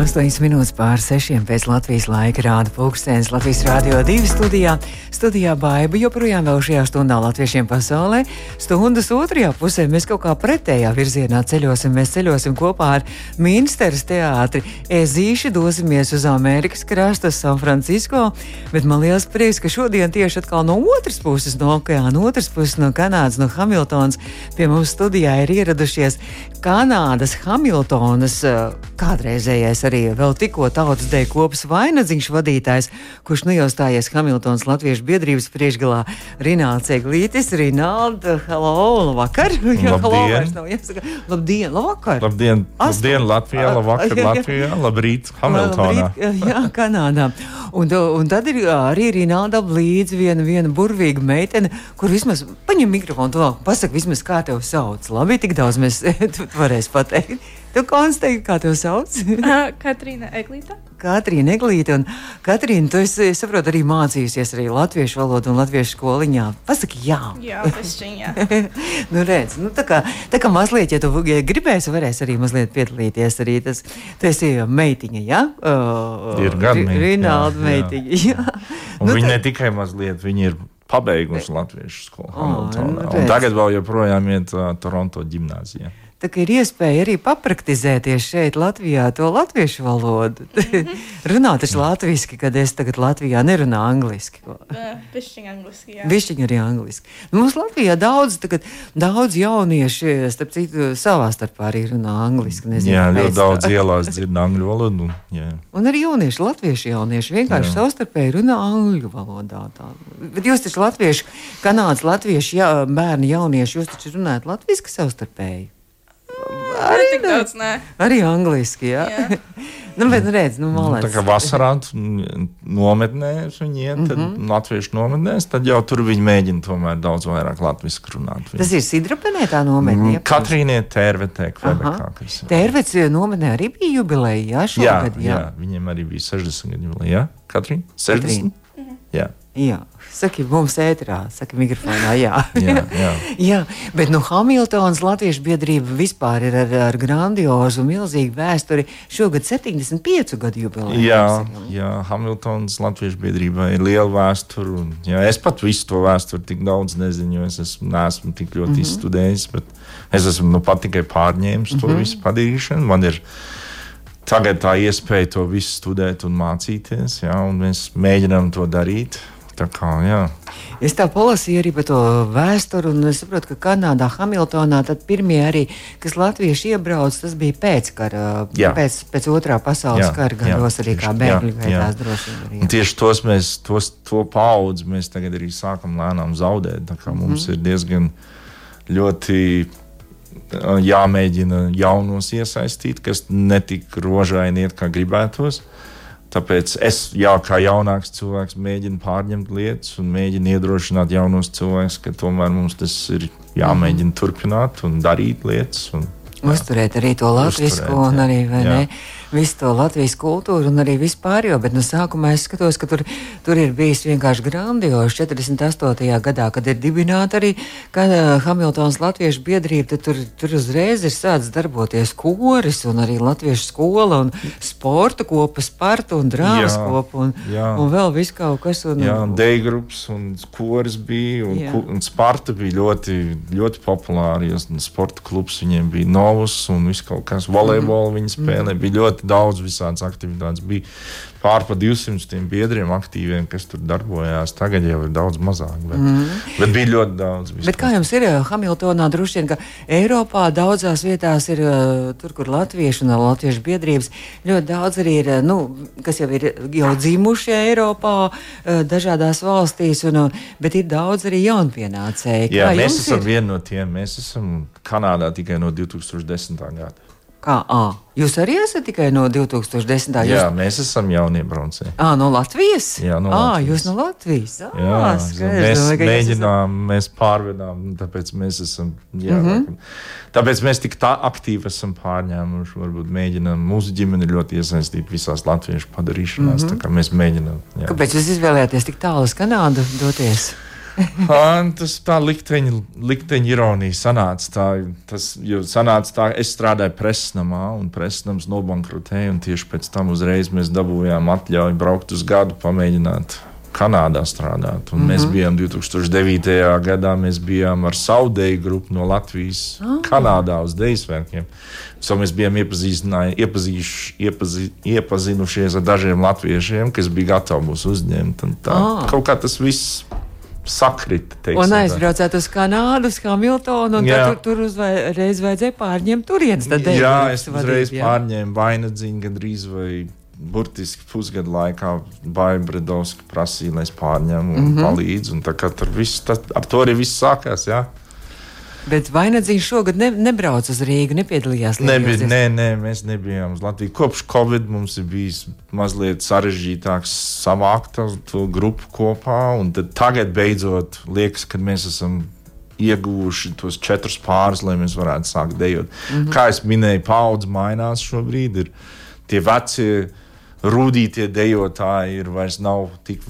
8 minūtes pār 6 pēc Latvijas laika rāda pulkstenis Latvijas Rādio 2 studijā. Studijā Baiba joprojām vēl šajā stundā latviešiem pasaulē. Stundas otrajā pusē mēs kaut kā pretējā virzienā ceļosim. Mēs ceļosim kopā ar Minsteras teātri. Ezīši dosimies uz Amerikas krastu, San Francisco. Bet man liels prieks, ka šodien tieši atkal no otras puses, no okeāna, otras puses no Kanādas, no Hamiltonas, pie mums studijā ir ieradušies Kanādas Hamiltonas kādreizējais arī vēl tikko tautas deju kopas vainagdziņš vadītājs, kurš nu jau stājies Hamiltonas Latviešu biedrības priekšgalā Rināls Eglītis. Rinalda, hello, labvakar! Jā, hello, vairs nav jāsaka. Labdien, labvakar! Labdien, labdien Latvijā, labvakar Latvijā, labrīt Hamiltonā. Labrīt, jā, Kanādā. Un, un tad ir arī Rināda līdzi viena, viena burvīga meitene, kur vismaz paņem mikrofonu, to pasaka vismaz kā tev sauc. Labi, tik daudz mēs varēs pateikt. Tu konstatēji, kā tev sauc? Katrīna Eglīta. Katrīna Eglīte. Un Katrīna, tu esi, saproti, arī mācījusies arī latviešu valodu un latviešu skoliņā. Pasaki, jā. Jā, pišķiņā. nu, redz, nu, tā kā, tā kā mazliet, ja tu ja gribēsi, varēsi arī mazliet piedalīties arī tas. Tu esi meitiņa, jā? Uh, ir gan meitiņa. Rinalda meitiņa, jā. jā. Un nu, viņa tā... ne tikai mazliet, viņa ir pabeigusi latviešu skolu. Oh, nu, tagad vēl joprojām iet uh, Toronto ģimnāzijā. Tā ir iespēja arī papraktizēties šeit, Latvijā, to latviešu valodu. Runāt taču latviešu, kad es tagad Latvijā nerunāju angliski. Bišķiņ angliski, jā. Bišķiņ arī angliski. Mums Latvijā daudz, tagad, daudz jaunieši, starp citu, savā starpā arī runā angliski. Nezinu, jā, ļoti daudz ielās dzird angļu valodu. Jā. Un arī jaunieši, latviešu jaunieši vienkārši jā. savstarpēji runā angļu valodā. Tā. Bet jūs taču latvieši, kanādas latviešu jā, bērni, jaunieši, jūs taču runājat latviešu savstarpēji. Arī tik daudz, nē. Arī angliski, jā. jā. nu, bet, redz, nu, malēc. tā kā vasarā nometnēs viņi iet, tad mm -hmm. latviešu nometnēs, tad jau tur viņi mēģina tomēr daudz vairāk latviski runāt. Viņi. Tas ir Sidrapenē tā nometnē? Mm, Katrīnie Tērvetē, Kvebekā. Tērvets nometnē arī bija jubileja, jā, šogad, jā. Jā, jā, viņiem arī bija 60 gadu jubileja, jā? Katrīna? 60? Katrīna. Mhm. Jā. Jā, saka, mums ētrā, saka, mikrofonā. Jā, jā, jā. jā. bet nu, Hamiltonas Latviešu biedrība vispār ir ar, ar grandiozu, milzīgu vēsturi. Šogad 75 gadu jubileju. Jā, jā, Hamiltonas Latviešu biedrība ir liela vēsture. Un, jā, es pat visu to vēsturi tik daudz nezinu, jo es esmu, neesmu tik ļoti mm -hmm. izstudējis. Es esmu nu, pat tikai pārņēmis mm -hmm. to mhm. visu padarīšanu. Tagad tā iespēja to visu studēt un mācīties, jā, un mēs mēģinām to darīt. Kā, jā. es tā palasīju arī par to vēsturi, un es saprotu, ka Kanādā, Hamiltonā, tad pirmie arī, kas latvieši iebrauc, tas bija pēckara, jā. pēc, pēc otrā pasaules jā, kara gados, arī kā bēgļi gaitās droši vien. Tieši tos mēs, tos, to paudzi mēs tagad arī sākam lēnām zaudēt. Tā kā mums mm. ir diezgan ļoti jāmēģina jaunos iesaistīt, kas netik rožaini iet, kā gribētos. Uh, Tāpēc es, jā, kā jaunāks cilvēks, mēģinu pārņemt lietas un mēģinu iedrošināt jaunos cilvēkus, ka tomēr mums tas ir jāmēģina turpināt un darīt lietas. Un, jā, uzturēt arī to latviešu un arī, ne? visu to Latvijas kultūru un arī vispārējo. Bet no sākuma es skatos, ka tur, tur ir bijis vienkārši grandiozi. 48. gadā, kad ir dibināta arī uh, Hamiltonas Latviešu biedrība, tad tur, tur uzreiz ir sācis darboties koris un arī Latviešu skola un sporta kopa, sparta un drāmas kopa un, jā. un vēl viss kaut kas. Un, jā, un dejgrups un koris bija un, jā. un sparta bija ļoti, ļoti populāri. Sporta klubs viņiem bija novus un viss kaut kas, volejbolu mm. viņi spēlē. Mm. Bija ļoti ļoti daudz visādas aktivitātes. Bija pārpa 200 biedriem aktīviem, kas tur darbojās. Tagad jau ir daudz mazāk, bet, mm. bet bija ļoti daudz. Vispār. Bet kā jums ir eh, Hamiltonā? Droši vien, ka Eiropā daudzās vietās ir eh, tur, kur latvieši un latviešu biedrības ļoti daudz arī ir, eh, nu, kas jau ir jau dzimuši Eiropā, dažādās valstīs, un, bet ir daudz arī jaunpienācēji. Jā, mēs esam ir? vieni no tiem. Mēs esam Kanādā tikai no 2010. gada. Kā, à, jūs arī esat tikai no 2010. Jā, Jūs, mēs esam jaunie braucēji. à, no Latvijas? Jā, no Latvijas. jūs no Latvijas. À, Jā, skaidrs, mēs domāju, mēģinām, mēs pārvedām, tāpēc mēs esam. Jā, mm. -hmm. Tāpēc mēs tik tā aktīvi esam pārņēmuši. Varbūt mēģinām, mūsu ģimene ir ļoti iesaistīta visās latviešu padarīšanās. Mm -hmm. Mēs mēģinām. esat- Jā. Kāpēc jūs izvēlējāties tik tālu uz Kanādu doties? Un tas tā likteņa, likteņa ironija sanāca. Tā, tas, sanāca tā, es strādāju presnamā, un presnams nobankrotēja. Tieši pēc tam uzreiz mēs dabūjām atļauju braukt uz gadu, pamēģināt Kanādā strādāt. Un mm -hmm. Mēs bijām 2009. gadā, mēs bijām ar savu deju grupu no Latvijas, oh. Kanādā uz deju svētkiem. So mēs bijām iepazīš- iepazi, iepazinušies ar dažiem latviešiem, kas bija gatavi mūs uzņemt. Tā, Ah. Kaut kā tas viss sakrita. teiksim Un aizbraucāt uz Kanādu, uz Hamiltonu, un tad tur, tur uzreiz vajadzēja pārņemt turienes. tad Jā, es uzreiz vadību, pārņēmu vainagdziņu gandrīz vai burtiski pusgadu laikā. Baigi Bredovski prasīja, lai es pārņemu un mm. -hmm. palīdzu. Un tā kā tur viss, tas, ar to arī viss sākās. Jā. Bet vainagdziņš šogad ne, nebrauc uz Rīgu, nepiedalījās. Latvijas nē, nē, mēs nebijām uz Latviju. Kopš Covid mums ir bijis mazliet sarežģītāk savākt to- grupu kopā. Tagad beidzot liekas, ka mēs esam ieguvuši tos četrus pārus, lai mēs varētu sākt dejot. Mm -hmm. Kā jau minēju, paudze mainās šobrīd. Ir tie vecie, rudītie dejotāji ir vairs nav tik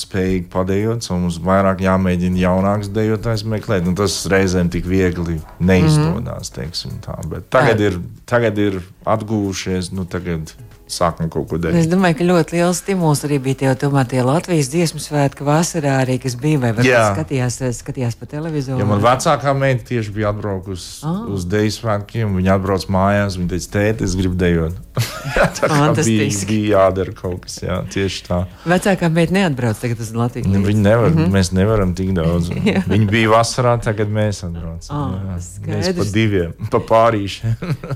spējīgi padējot, un mums vairāk jāmēģina jaunāks dejotājs meklēt. Un tas reizēm tik viegli neizdodas. Mm -hmm. Bet tagad ir, tagad ir atguvušies, nu tagad sākam kaut ko Es darīt. domāju, ka ļoti liels stimuls arī bija tie, tomēr tie Latvijas dziesmu svētki vasarā, arī, kas bija vai varbūt Jā. skatījās, skatījās pa televizoru. Jo man vecākā meita tieši bija atbraukusi Ah. uz deju svētkiem. Viņa atbrauc mājās, viņa teica, tēti, es gribu dejot. tā kā bija, bija jādara kaut kas, jā, tieši tā. Vecākā meita neatbrauc tagad uz Latviju. Nu, Viņi nevar, mm -hmm. mēs nevaram tik daudz. Jā. Viņi bija vasarā, tagad mēs atbraucam. Skaidrs. mēs pa diviem, pa pārīšiem.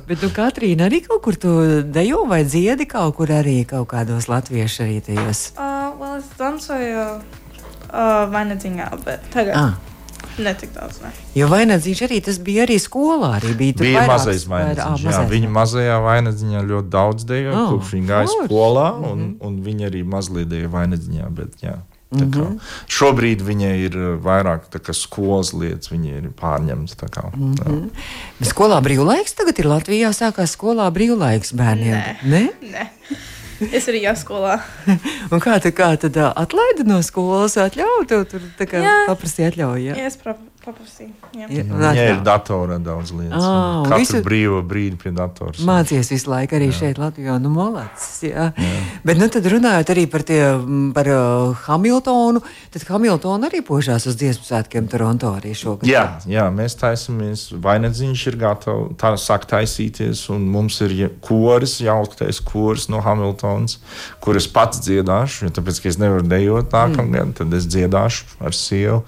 Bet, nu, Katrīna, arī kaut kur tu dejo vai dziedi kaut kur arī kaut kādos latviešu arī tajos. Uh, well, es dancoju uh, vainagdziņā, bet tagad Ah. ne tik daudz. Ne. Jo vainagdziņš arī tas bija arī skolā. Arī bija tur bija vairākas- mazais vairāk- vainagdziņš. ah, Jā, mazais viņa mazajā vainagdziņā ļoti daudz dejo, Oh, kopš viņa gāja skolā, un, un viņa arī mazliet dejo vainagdziņā. Bet, jā, tā Mhm. kā, šobrīd viņai ir vairāk tā skolas lietas, viņa ir pārņemta. tā kā, jā. Bet skolā brīvlaiks tagad ir Latvijā. Sākās skolā brīvlaiks bērniem. Nē. Ne? ne. Es arī jāskolā. Un kā tu kā tad ā, atlaidi no skolas, atļauju tev tur tā kā Jā. paprasīt atļauju? Jā, Ja? es pra- paprasīju. Jā. Ja, un Viņai ir datorā daudz lietas. Un Katru visu- brīvo brīdi pie datora. Mācies visu laiku arī jā. šeit, Latvijā. Nu, malacis, jā. Jā. Bet, nu, tad runājot arī par, tie, par uh, Hamiltonu, tad Hamiltonu arī požās uz dziesmu svētkiem Toronto arī šogad. Jā, jā, mēs taisamies. Vainagdziņš ir gatavs, tā sāk taisīties. Un mums ir ja- koris, jauktais koris no Hamiltonas, kur es pats dziedāšu. Jo tāpēc, ka es nevaru dejot nākamgad, mm. tad es dziedāšu ar sievu.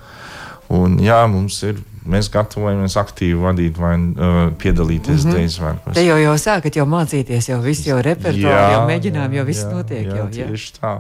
Un, jā, mums ir. Mēs gatavojamies aktīvi vadīt vai uh, piedalīties mm -hmm. deju svētkos. Te jau, jau sākat jau mācīties, jau viss jau repertuāri, jau mēģinājumi, jau viss jā, notiek. Jā, jau, jā. tieši tā.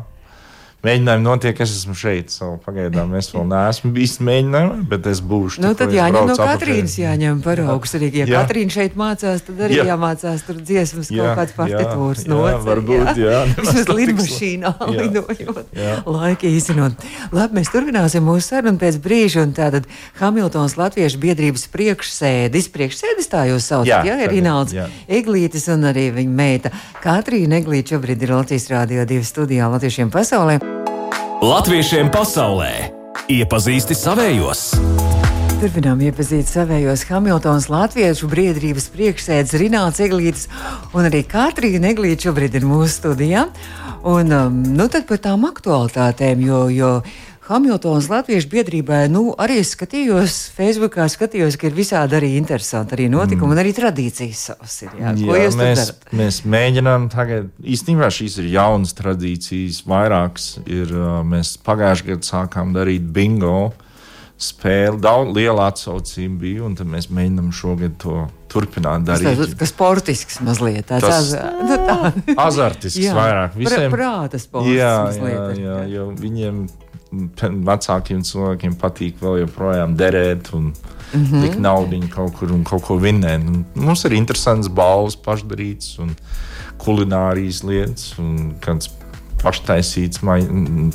Mēģinājumi notiek, es esmu šeit. So, pagaidām es vēl neesmu bijis mēģinājumā, bet es būšu. Nu, tad jāņem no. Katrīnas, jāņem paraugs. Arī, ja Jā. Katrīna šeit mācās, tad arī Jā. jāmācās tur dziesmas, Jā, kaut kādas partitūras jā, nocēt. varbūt, jā. Vismaz lidmašīnā lidojot, laika īsinot. Labi, mēs turpināsim mūsu sarunu pēc brīža, un tātad Hamiltons Latviešu biedrības priekšsēdis, priekšsēdis tā jūs saucat, Jā, jā, ir jā. Eglītis un arī viņa meita. Katrīna Eglīte šobrīd ir Latvijas Rādio 2 studijā Latviešiem pasaulē. Latviešiem pasaulē iepazīsti savējos. Turpinām iepazīt savējos Hamiltonas Latviešu biedrības priekšsēdus Rināts Eglītis un arī Katrīna Eglīte šobrīd ir mūsu studijā. Un, um, nu tad par tām aktualitātēm, jo, jo Hamiltonas Latviešu biedrībai, nu, arī skatījos, Facebookā skatījos, ka ir visādi arī interesanti arī notikumi mm. un arī tradīcijas savas ir. Jā, Jā, tur mēs, mēs mēģinām tagad, īstenībā šīs ir jaunas tradīcijas, vairākas. Ir, mēs pagājušajā gadā sākām darīt bingo spēli, daudz liela atsaucība bija, un tad mēs mēģinām šogad to turpināt Tas darīt. tāds kā sportisks mazliet. Tāds, Tas- az- nu, tā. Azartisks Jā, vairāk. Visiem prāta sports jā, jā, ir, jā, jo viņiem, vecākiem cilvēkiem, patīk vēl joprojām derēt un mm -hmm. likt naudu kaut kur un kaut ko vinēt. Un mums ir interesants balvas, pašdarīts un kulinārijas lietas un paštaisīts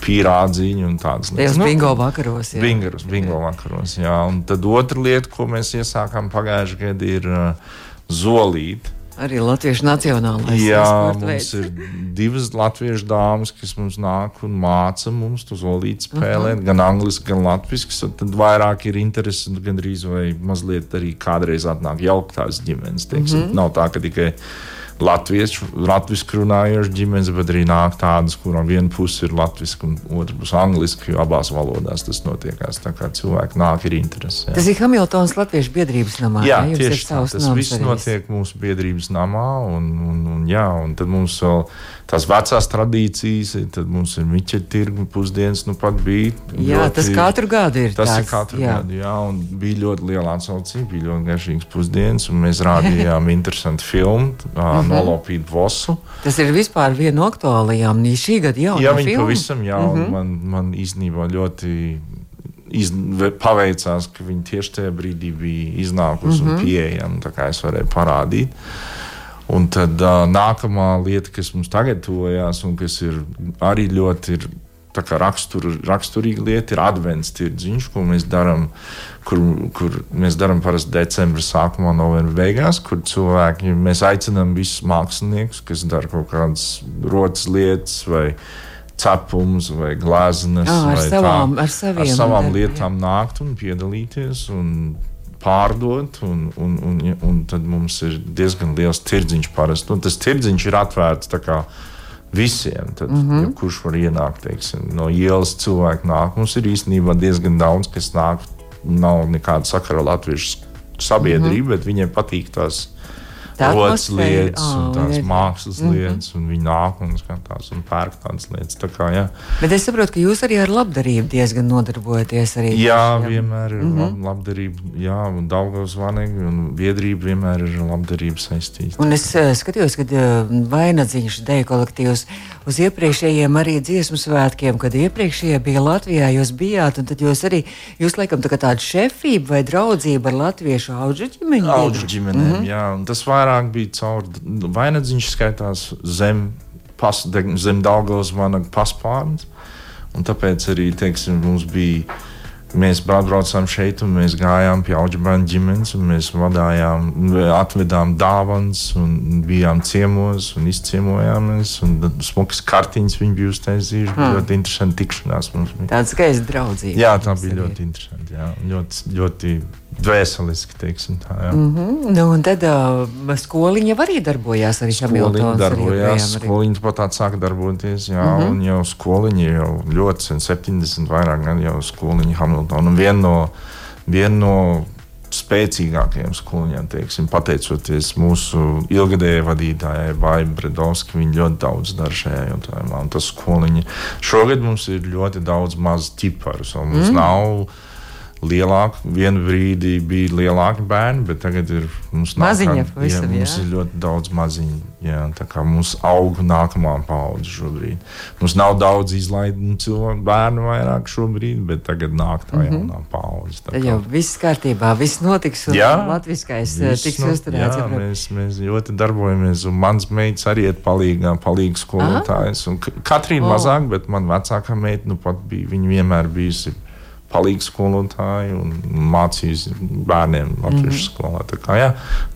pīrādziņu un tādas lietas. Nu, bingo vakaros. Jā. Bingaros, bingo vakaros, jā. Un tad otra lieta, ko mēs iesākām pagājušajā gadā, ir uh, zolīte. Arī Latviešu nacionālais Jā, mums ir divas latviešu dāmas, kas mums nāk un māca mums to zolīti spēlēt, uh -huh. gan angliski, gan latviešu. Tad vairāk ir interesi, gandrīz vai mazliet arī kādreiz atnāk jauktās ģimenes. Teiksim. Uh -huh. Nav tā, ka tikai latviešu, latviešu runājošas ģimenes, bet arī nāk tādas, kurām viena puse ir latviešu un otra puse angliski, jo abās valodās tas notiekās. Tā kā cilvēki nāk, ir interesi. Jā. Tas ir Hamiltonas Latviešu biedrības namā. Jā, jā tieši tā. Tas viss notiek mūsu biedrības namā, un, un, un, jā, un tad mums vēl tās vecās tradīcijas, tad mums ir miķeļa tirgu pusdienas, nu pat bija. Jā, ļoti, tas katru gadu ir. Tas tāds, ir katru jā. gadu, jā, un bija ļoti liela atsaucība, bija ļoti garšīgs pusdienas, un mēs rādījām interesantu filmu, uh, nolopīt vosu. Tas ir vispār viena no aktuālajām, šī gada jaunā Jā, viņa pavisam jauna, mm -hmm. man, man īstenībā ļoti iz, paveicās, ka viņi tieši tajā brīdī bija iznākusi mm -hmm. un mhm. pieejama. Tā kā es varēju parādīt. Un tad uh, nākamā lieta, kas mums tagad tuvojās, un kas ir arī ļoti ir, rakstur, raksturīga lieta, ir advents tirdziņš, ko mēs darām, kur, kur mēs darām parasti decembra sākumā, novembra beigās, kur cilvēki mēs aicinām visus māksliniekus, kas dara kaut kādas rotas lietas vai cepums vai gleznas. Jā, ar, savām, tā, ar, ar savām lietām jā. nākt un piedalīties. Un pārdot, un, un, un, un tad mums ir diezgan liels tirdziņš parasti. Un tas tirdziņš ir atvērts visiem. Tad, mm -hmm. ja kurš var ienākt teiksim, no ielas, cilvēki nāk. Mums ir īstenībā diezgan daudz, kas nāk. Nav nekāda sakara ar latviešu sabiedrību, mm -hmm. bet viņiem patīk tās rodas lietas, oh, un tās lietas. mākslas mm -hmm. lietas, un viņi nāk un skatās un pērk tādas lietas. Tā kā, jā. Bet es saprotu, ka jūs arī ar labdarību diezgan nodarbojaties. Arī jā, jā, vienmēr ir mm -hmm. labdarība, jā, un Daugavas vanīgi, un biedrība vienmēr ir ar labdarību saistīta. Un es uh, skatījos, kad uh, vainagdziņš deja kolektīvs uz iepriekšējiem arī dziesmu svētkiem, kad iepriekšējie bija Latvijā, jūs bijāt, un tad jūs arī, jūs laikam tā tāda šefība vai draudzība ar latviešu auģu ģimeni? Auģu ģimenēm, mm -hmm. jā, un tas vairāk bija caur vainagdziņš skaitās zem, pas, zem Daugavas vanaga paspārnes. Un tāpēc arī teiksim, mums bija Mēs braucām šeit, un mēs gājām pie auģibēnu ģimenes, un mēs vadījām, atvedām dāvanas, un bijām ciemos, un izciemojāmies. Un smukas kartiņas viņi bija uztaisījuši. Hmm. Ļoti interesanti tikšanās mums bija. Tāds skaists draudzīgs. Jā, tā bija ļoti interesanti. Jā. Ļoti, ļoti dvēseliski, teiksim tā. Jā. Mm -hmm. nu, un tad uh, skoliņa arī darbojās arī Skoliņa darbojās, skoliņa pat tā sāka darboties, jā, mm -hmm. un jau skoliņa jau ļoti sen, 70 vairāk gadu jau skoliņa Hamiltona. Un viena no, vien no spēcīgākajiem skoliņiem, teiksim, pateicoties mūsu ilgadējai vadītājai, Vaibai Bredovskai. Viņa ļoti daudz dara šajā jautājumā. Un tas skoliņi šogad mums ir ļoti daudz mazu ķiparus, un mums mm. nav lielāka. Vienu brīdi bija lielāki bērni, bet tagad ir pavisam, jā, mums jā. ir ļoti daudz maziņu. Jā, tā kā mums aug nākamā paudze šobrīd. Mums nav daudz izlaidumu cilvēku bērnu vairāk šobrīd, bet tagad nāk tā mm -hmm. jaunā paudze. Tad jau viss kārtībā, viss notiks jā, latviskais eh, tiks no, uzturēts. Jā, mēs, mēs ļoti darbojamies un mans meitas arī iet palīgā, palīgs skolotājs. Katrīna oh. mazāk, bet man vecākā meita nu pat bija, viņa vienmēr bijusi palīgs skolotāji un mācījis bērniem latviešu mm -hmm. skolā. Tā kā jā,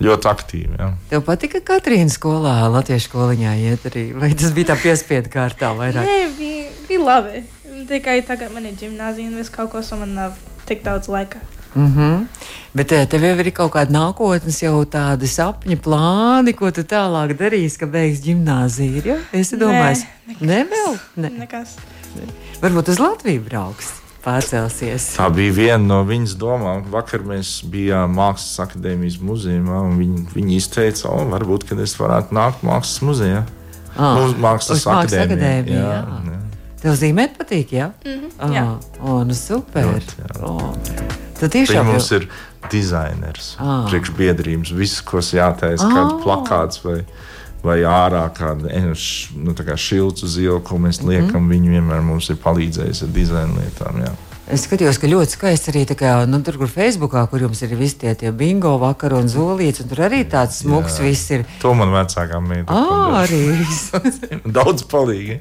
ļoti aktīvi. Jā. Tev patika Katrīna skolā, latviešu skoliņā iet arī, vai tas bija tā piespiedu kārtā vairāk? Nē, bija, bija labi. Tikai tagad man ir ģimnāzija un viss kaut ko, un man nav tik daudz laika. Mm -hmm. Bet eh, tev jau ir kaut kāda nākotnes, jau tādi sapņi, plāni, ko tu tālāk darīsi, kad beigs gimnāziju. Ja? Es domāju, Nē, ne vēl? Ne. Nekas. Varbūt uz Latviju brauks pārcelsies. Tā bija viena no viņas domām. Vakar mēs bijām Mākslas akadēmijas muzejā, un viņi, viņi izteica, ka varbūt es varētu nākt Mākslas muzejā. Ah, Mums Mākslas akadēmija. akadēmija jā, jā. Jā. Tev zīmēt patīk, jā? Mm -hmm, ah, jā. O, nu super. Ļoti, jā. Oh. Tad tiešām mums jau... ir dizainers, ah. priekšbiedrības, viss, kas jātaisa, ah. kāds plakāts vai vai ārā kāda nu, kā šilta zila, ko mēs liekam. Mm. Viņi vienmēr mums ir palīdzējis ar dizaina lietām. Jā. Es skatījos, ka ļoti skaisti arī kā, nu, tur, kur Facebookā, kur jums ir visi tie, tie bingo vakar un zolīts, un tur arī tāds Jā. viss ir. To man vecākā meita. Ā, arī. Daudz palīgi.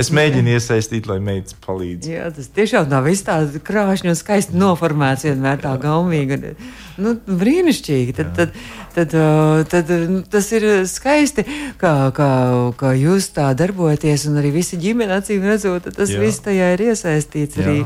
Es mēģinu iesaistīt, lai meitas palīdz. Jā, tas tiešām nav viss tāds krāšņi un skaisti noformēts, vienmēr tā gaumīgi. un, Nu, brīnišķīgi. Tad, tad, tad, uh, tad nu, tas ir skaisti, kā, kā, kā jūs tā darbojaties, un arī visi ģimene acīm redzot, tad tas Jā. viss tajā ir iesaistīts. Jā.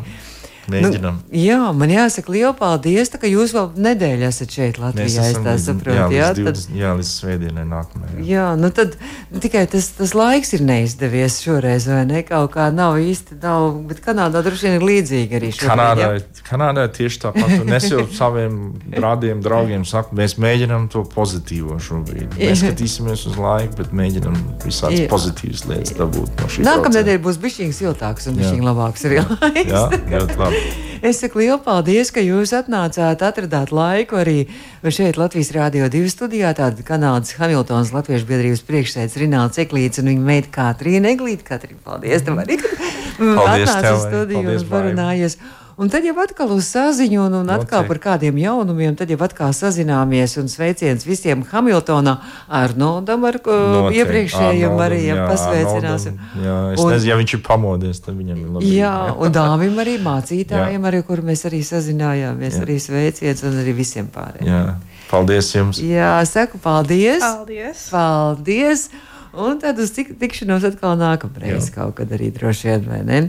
Arī. Mēģinam. Nu, jā, man jāsaka, liela paldies, ka jūs vēl nedēļu esat šeit Latvijā. Es tā līdz- saprotu, jā, jā, tad, 20, jā, līdz svētdienai nākamajai. jā. jā, nu tad tikai tas, tas laiks ir neizdevies šoreiz, vai ne? Kaut kā nav īsti, nav, bet Kanādā droši vien ir līdzīgi arī šobrīd. Kanādā, jā. Kanādā tieši tāpat. Un es jau saviem rādiem, draugiem saku, mēs mēģinām to pozitīvo šobrīd. Mēs skatīsimies uz laiku, bet mēģinām visādas Jā. pozitīvas lietas dabūt no šī nedēļa būs bijis siltāks un bijis labāks arī laiks. Jā, ļoti labi. Es saku lielu paldies, ka jūs atnācāt, atradāt laiku arī šeit Latvijas Rādio 2 studijā. Tāda Kanādas Hamiltonas Latviešu biedrības priekšsēdz Rināls Eklīts un viņa meita Katrīna Eglīte. Katrīna, paldies tev arī, Paldies atnāci tev uz arī. studiju un parunājies. Un tad jau atkal uz saziņu, un, un atkal par kādiem jaunumiem, tad jau atkal sazināmies un sveiciens visiem Hamiltonā ar Nodam, ar Noteikti. iepriekšējiem arī pasveicināsim. Jā, es Un- un, nezinu, ja viņš ir pamodies, tad viņam ir labi. Jā, un dāvim arī mācītājiem, arī, kur mēs arī sazinājāmies, Jā. arī sveiciens un arī visiem pārējiem. jā. Paldies jums! Jā, saku paldies! Paldies! Paldies! Un tad uz tik, tikšanos atkal nākamreiz, Jā. kaut kad arī droši vien, vai ne?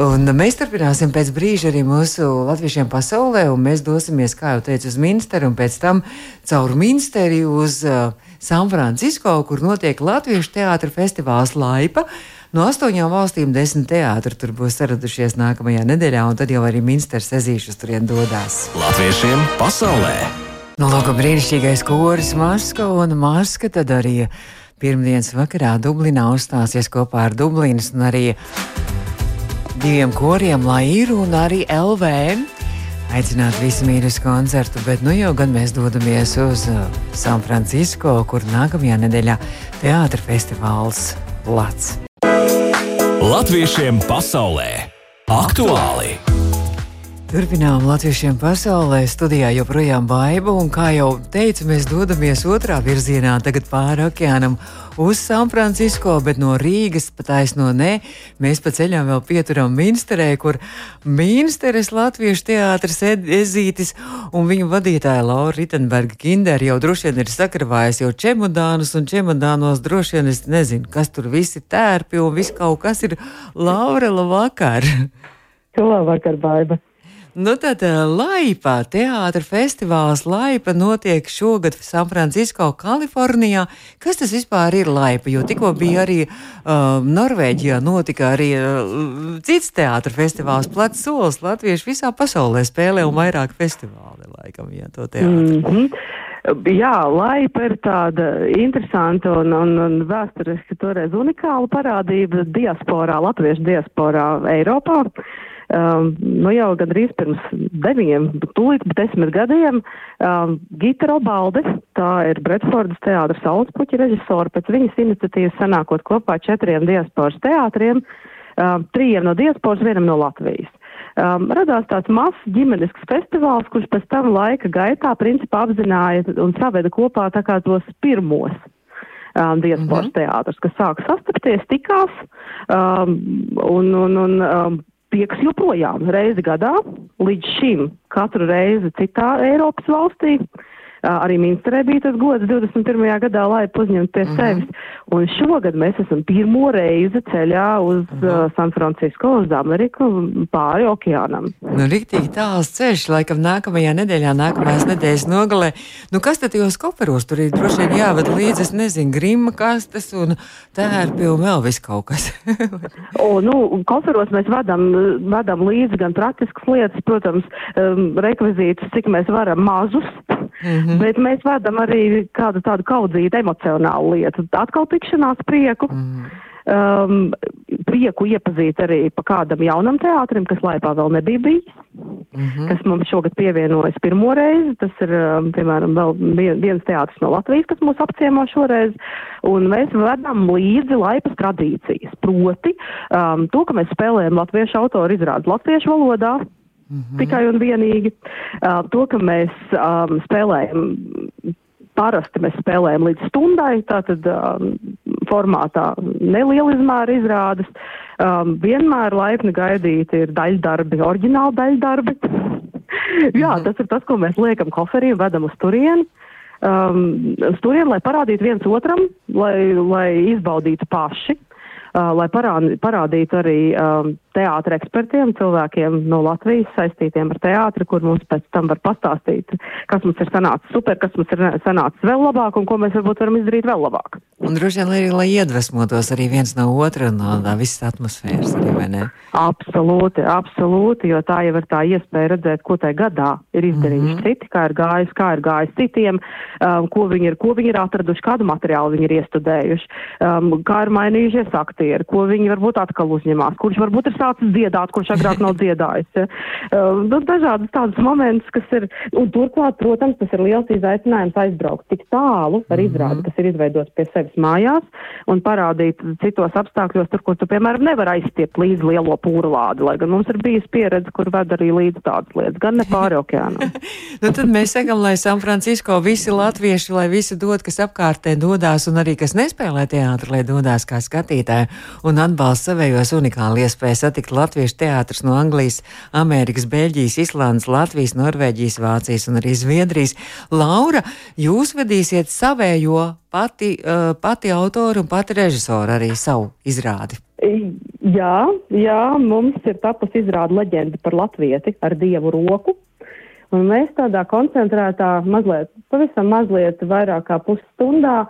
Un mēs turpināsim pēc brīža arī mūsu latviešiem pasaulē, un mēs dosimies, kā jau teicu, uz Minsteru, un pēc tam caur Minsteri uz uh, San Francisco, kur notiek Latviešu teātra festivāls Laipa. No astoņām valstīm desmit teātri tur būs saradušies nākamajā nedēļā, un tad jau arī Minsters ezīšus turien dodās. Latviešiem pasaulē! Nu, lūk, brīnišķīgais koris Maska un Maska tad arī pirmdienas vakarā Dublinā uzstāsies kopā ar Dublinas un arī diviem koriem, Lairu un arī LV. Aicināt visi mīļus uz koncertu, bet nu jau gan mēs dodamies uz uh, San Francisco, kur nākamajā nedēļā teātra festivāls Lats. Latviešiem pasaulē! Aktuāli! Turpinām latviešiem pasaulē, studijā joprojām baiva, un kā jau teicu, mēs dodamies otrā virzienā, tagad pāri okeānam uz San Francisco, bet no Rīgas pat aizno nē. Mēs pa ceļām vēl pieturam Minsterē, kur Minsteres Latviešu teātris Ezītis un viņu vadītāja Laura Rittenberga Kinder jau droši vien ir sakravājis jau čemodānus, un čemodānos droši vien es nezinu, kas tur visi tērpi un viss kaut kas ir Laura labvakar. Labvakar, Baiba. Nu, tad uh, Laipa teātris festivāls Laipa notiek šogad Sanfrancisko, Kalifornijā. Kas tas vispār ir Laipa? Jo tikko bija arī uh, Norvēģijā, notika arī uh, cits teātris festivāls, plats solis. Latvieši visā pasaulē spēlē un vairāk festivāli, laikam, ja to teātris. Mm -hmm. Jā, laipa ir tāda interesanta un, un, un vēsturiski toreiz unikāla parādība diasporā, latviešu diasporā Eiropā. Um, nu jau gandrīz pirms deviņiem, tūlīt desmit gadiem, um, Gita Robalde, tā ir Bretfordas teātras saucpuķa režisora, pēc viņas iniciatīvas sanākot kopā četriem diasporas teātriem, um, trījiem no diasporas, vienam no Latvijas. Um, radās tāds mazs ģimenisks festivāls, kurš pēc tam laika gaitā principā apzināja un saveda kopā tā kā tos pirmos um, diasporas mm -hmm. teātrus, kas sāk sastapties, tikās um, un, un, un um, tieks joprojām reizi gadā, līdz šim katru reizi citā Eiropas valstī. Arī Minsterē bija tas gods 21. gadā, lai uzņemtu pie -hmm. sevis. Un šogad mēs esam pirmo reizi ceļā uz uh, San Francisco, uz Ameriku, pāri okeānam. Nu, Riktīgi tāls ceļš, laikam nākamajā nedēļā, nākamās nedēļas nogalē. Nu, kas tad tajos koperos tur ir? Droši vien jāved līdzi, es nezinu, grima kastes un tērpi un vēl viss kaut kas. O, nu, koferos mēs vadām, vadām līdzi gan praktiskas lietas, protams, um, rekvizītus, cik mēs varam mazus, mm -hmm. Bet mēs vadām arī kādu tādu kaudzītu emocionālu lietu. Atkal tikšanās prieku. Mm -hmm. Um, prieku iepazīt arī pa kādam jaunam teātrim, kas laipā vēl nebija bijis, mm -hmm. kas mums šogad pievienojas pirmo reizi. Tas ir, um, piemēram, vēl vien- viens teātris no Latvijas, kas mūs apciemo šoreiz. Un mēs vedam līdzi laipas tradīcijas. Proti, um, to, ka mēs spēlējam latviešu autoru izrādes latviešu valodā, Mm -hmm. Tikai un vienīgi uh, to, ka mēs um, spēlējam Parasti mēs spēlējam līdz stundai, tātad um, formātā neliela izmēra izrādes. Um, vienmēr laipni gaidīti ir daļdarbi, oriģināli daļdarbi. Jā, mhm. tas ir tas, ko mēs liekam koferī vedam uz turieni. Um, uz turieni, lai parādītu viens otram, lai, lai izbaudītu paši. Uh, lai parādītu arī um, teātra ekspertiem, cilvēkiem no Latvijas saistītiem ar teātri, kur mums pēc tam var pastāstīt, kas mums ir sanācis super, kas mums ir sanācis vēl labāk un ko mēs varbūt varam izdarīt vēl labāk. Un droši vien arī, lai iedvesmotos arī viens no otra no tā visas atmosfēras, arī, vai ne? Absolūti, absolūti, jo tā jau ir tā iespēja redzēt, ko tajā gadā ir izdarījuši mm -hmm. citi, kā ir gājis, kā ir gājis citiem, um, ko, viņi ir, ko viņi ir atraduši, kādu materiālu viņi ir iestudējuši, um, kā ir mainījušies aktieri, ko viņi varbūt atkal uzņemās, kurš varbūt ir sācis dziedāt, kurš agrāk nav dziedājis. Ja. Uh, nu, dažādas tādas momentus, kas ir, un turklāt, protams, tas ir liels izaicinājums aizbraukt tik tālu ar mhm. izrādi, kas ir izveidots pie sevis mājās, un parādīt citos apstākļos, tur, kur tu, piemēram, nevar aizstiept līdzi lielo pūrlādi, lai gan mums ir bijusi pieredze, kur ved arī līdz tādas lietas, gan ne pāri okeānam. nu, tad mēs sakam, lai San Francisco visi latvieši, lai visi dod, kas apkārtē dodās, un arī kas nespēlē teātri, lai dodās kā skatītāji un atbalsta savējos unikāli iespēju satikt latviešu teātrus no Anglijas, Amerikas, Beļģijas, Islandes, Latvijas, Norvēģijas, Vācijas un arī Zviedrijas. Laura, jūs vedīsiet savējo pati, uh, pati autoru un pati režisoru arī savu izrādi. Jā, jā, mums ir tapusi izrāda leģenda par latvieti ar dievu roku. Un mēs tādā koncentrētā, mazliet, pavisam mazliet vairāk kā pusstundā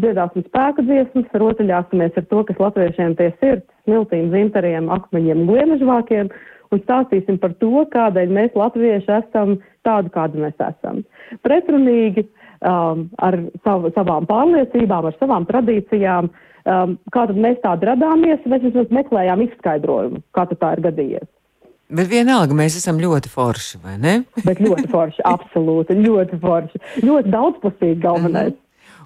dziedāsim spēku dziesmas, rotaļāsimies ar to, kas latviešiem pie sirds, smiltīm, zintariem, akmeņiem, gliemežvākiem, un stāstīsim par to, kādēļ mēs latvieši esam tādi, kādi mēs esam. Pretrunīgi um, ar sav, savām pārliecībām, ar savām tradīcijām, um, kā tad mēs tādi radāmies, mēs vismaz meklējām izskaidrojumu, kā tā ir gadījies. Bet vienalga mēs esam ļoti forši, vai ne? Bet ļoti forši, absolūti, ļoti forši. Ļoti daudzpusīgi galvenais.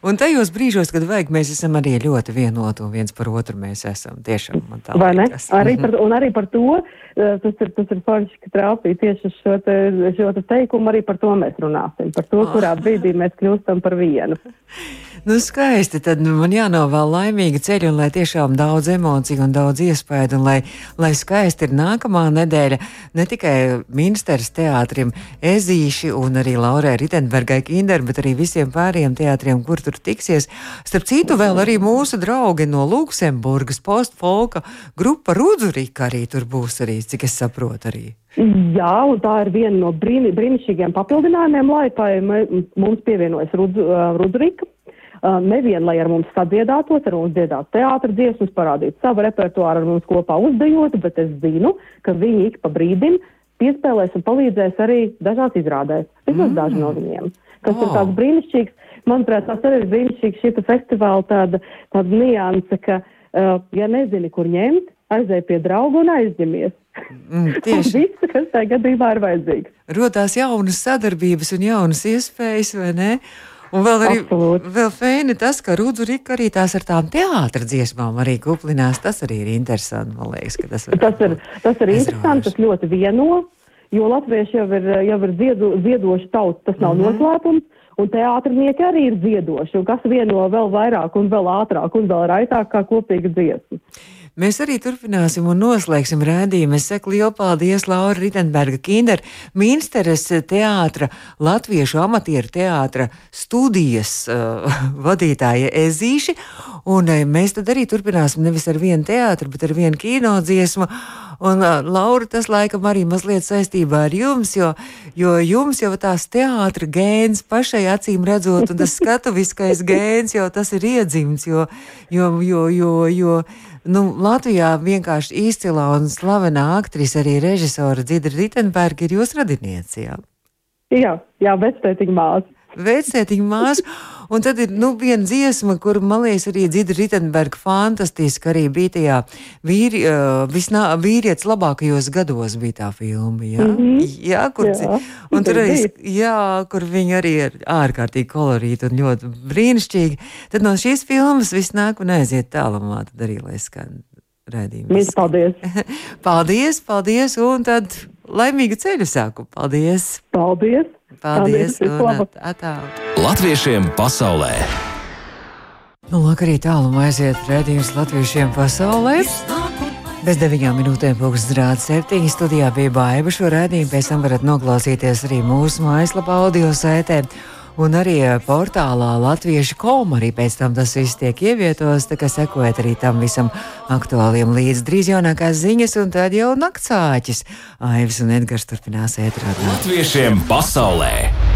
Un tajos brīžos, kad vajag, mēs esam arī ļoti vienoti un viens par otru mēs esam. Tiešām man tā Vai liekas. ne? Arī par, un arī par to, eh, tas ir, tas ir forši, ka trāpīja tieši šo te, šo te teikumu, arī par to mēs runāsim. Par to, kurā brīdī mēs kļūstam par vienu. Nu, skaisti. Tad nu, man jānovēl laimīga ceļa, un lai tiešām daudz emociju un daudz iespēju, un lai, lai skaisti ir nākamā nedēļa ne tikai Minsteras teātrim, Ezīši un arī Laurai Ritenbergai Kinder, bet arī visiem pārējiem teātriem, kur tur tiksies. Starp citu, vēl arī mūsu draugi no Luksemburgas postfolka grupa Rudzurika arī tur būs arī, cik es saprotu arī. Jā, un tā ir viena no brīni, brīnišķīgiem papildinājumiem laipai. Mums pievienojas Rudzurika. Uh, nevien, lai ar mums sadziedātos, ar mums dziedātu teātra dziesmas, parādītu savu repertuāru, ar mums kopā uzdejotu, bet es zinu, ka viņi ik pa brīdim piespēlēs un palīdzēs arī dažās izrādēs. Vismaz mm. daži no viņiem. Tas oh. ir tāds brīnišķīgs, manuprāt, tas arī ir brīnišķīgs šī festivāla tāda, tāda nianse, ka, uh, ja nezini, kur ņemt, aizēj pie drauga un aizņemies. Mm, tieši viss, kas tajā gadījumā ir vajadzīgs. Rodās jaunas sadarbības un jaunas iespējas, vai ne? Un vēl arī Absolut. vēl fēni tas, ka Rudzu Rika arī tās ar tām teātra dziesmām arī kuplinās. Tas arī ir interesanti, man liekas, ka tas, tas ir. Tas ir interesanti, tas ļoti vieno, jo latvieši jau ir, jau ir dziedo, dziedoši tauts, tas nav mm -hmm. noslēpums. Un teātrinieki arī ir dziedoši, un kas vieno vēl vairāk un vēl ātrāk un vēl raitāk kā kopīga dziesma. Mēs arī turpināsim un noslēgsim rādījumu. Es saku lielu paldies Laura Ritenberga Kinder, Minsteres teātra, Latviešu amatieru teātra studijas uh, vadītāja Ezīši. Un uh, mēs tad arī turpināsim nevis ar vienu teātru, bet ar vienu kinodziesmu. Un, uh, Laura, tas laikam arī mazliet saistībā ar jums, jo, jo jums jau tās teātra gēns pašai acīm redzot, un tas skatuviskais gēns jau tas ir iedzimts, jo, jo, jo, jo, jo Nu, Latvijā vienkārši izcila un slavena aktrise, arī režisora Dzidra Ritenberga ir jūsu radiniece. Jā, jā, jā vectētiņa māsa. Vectētiņa māsa. Un tad ir nu, viena dziesma, kur man liekas, arī Dzida Ritenberga fantastiski arī bija tajā vīri, uh, visnā, vīrietis labākajos gados bija tā filma. Jā, mm -hmm. jā, kur, jā. Un tur arī, jā, kur viņi arī ir ārkārtīgi kolorīti un ļoti brīnišķīgi. Tad no šīs filmas viss nāk un aiziet tālumā, tad arī lai skan redzījums. Paldies! paldies, paldies! Un tad laimīgu ceļu sākumu. Paldies! Paldies! Paldies! Paldies. Latviešiem pasaulē! Nu, lūk, arī tālu aiziet redzējums latviešiem pasaulē. Bez deviņām minūtēm pūkstens rāda septiņi studijā bija baiva. Šo rādījumu pēc tam varat noklausīties arī mūsu mājaslapā audio sētē. Un arī eh, portālā Latviešu komu arī pēc tam tas viss tiek ievietots, tā kā sekojiet arī tam visam aktuāliem līdz drīz jaunākās ziņas, un tad jau naktsāķis. Aivs un Edgars turpinās ētrāt. Latviešiem pasaulē!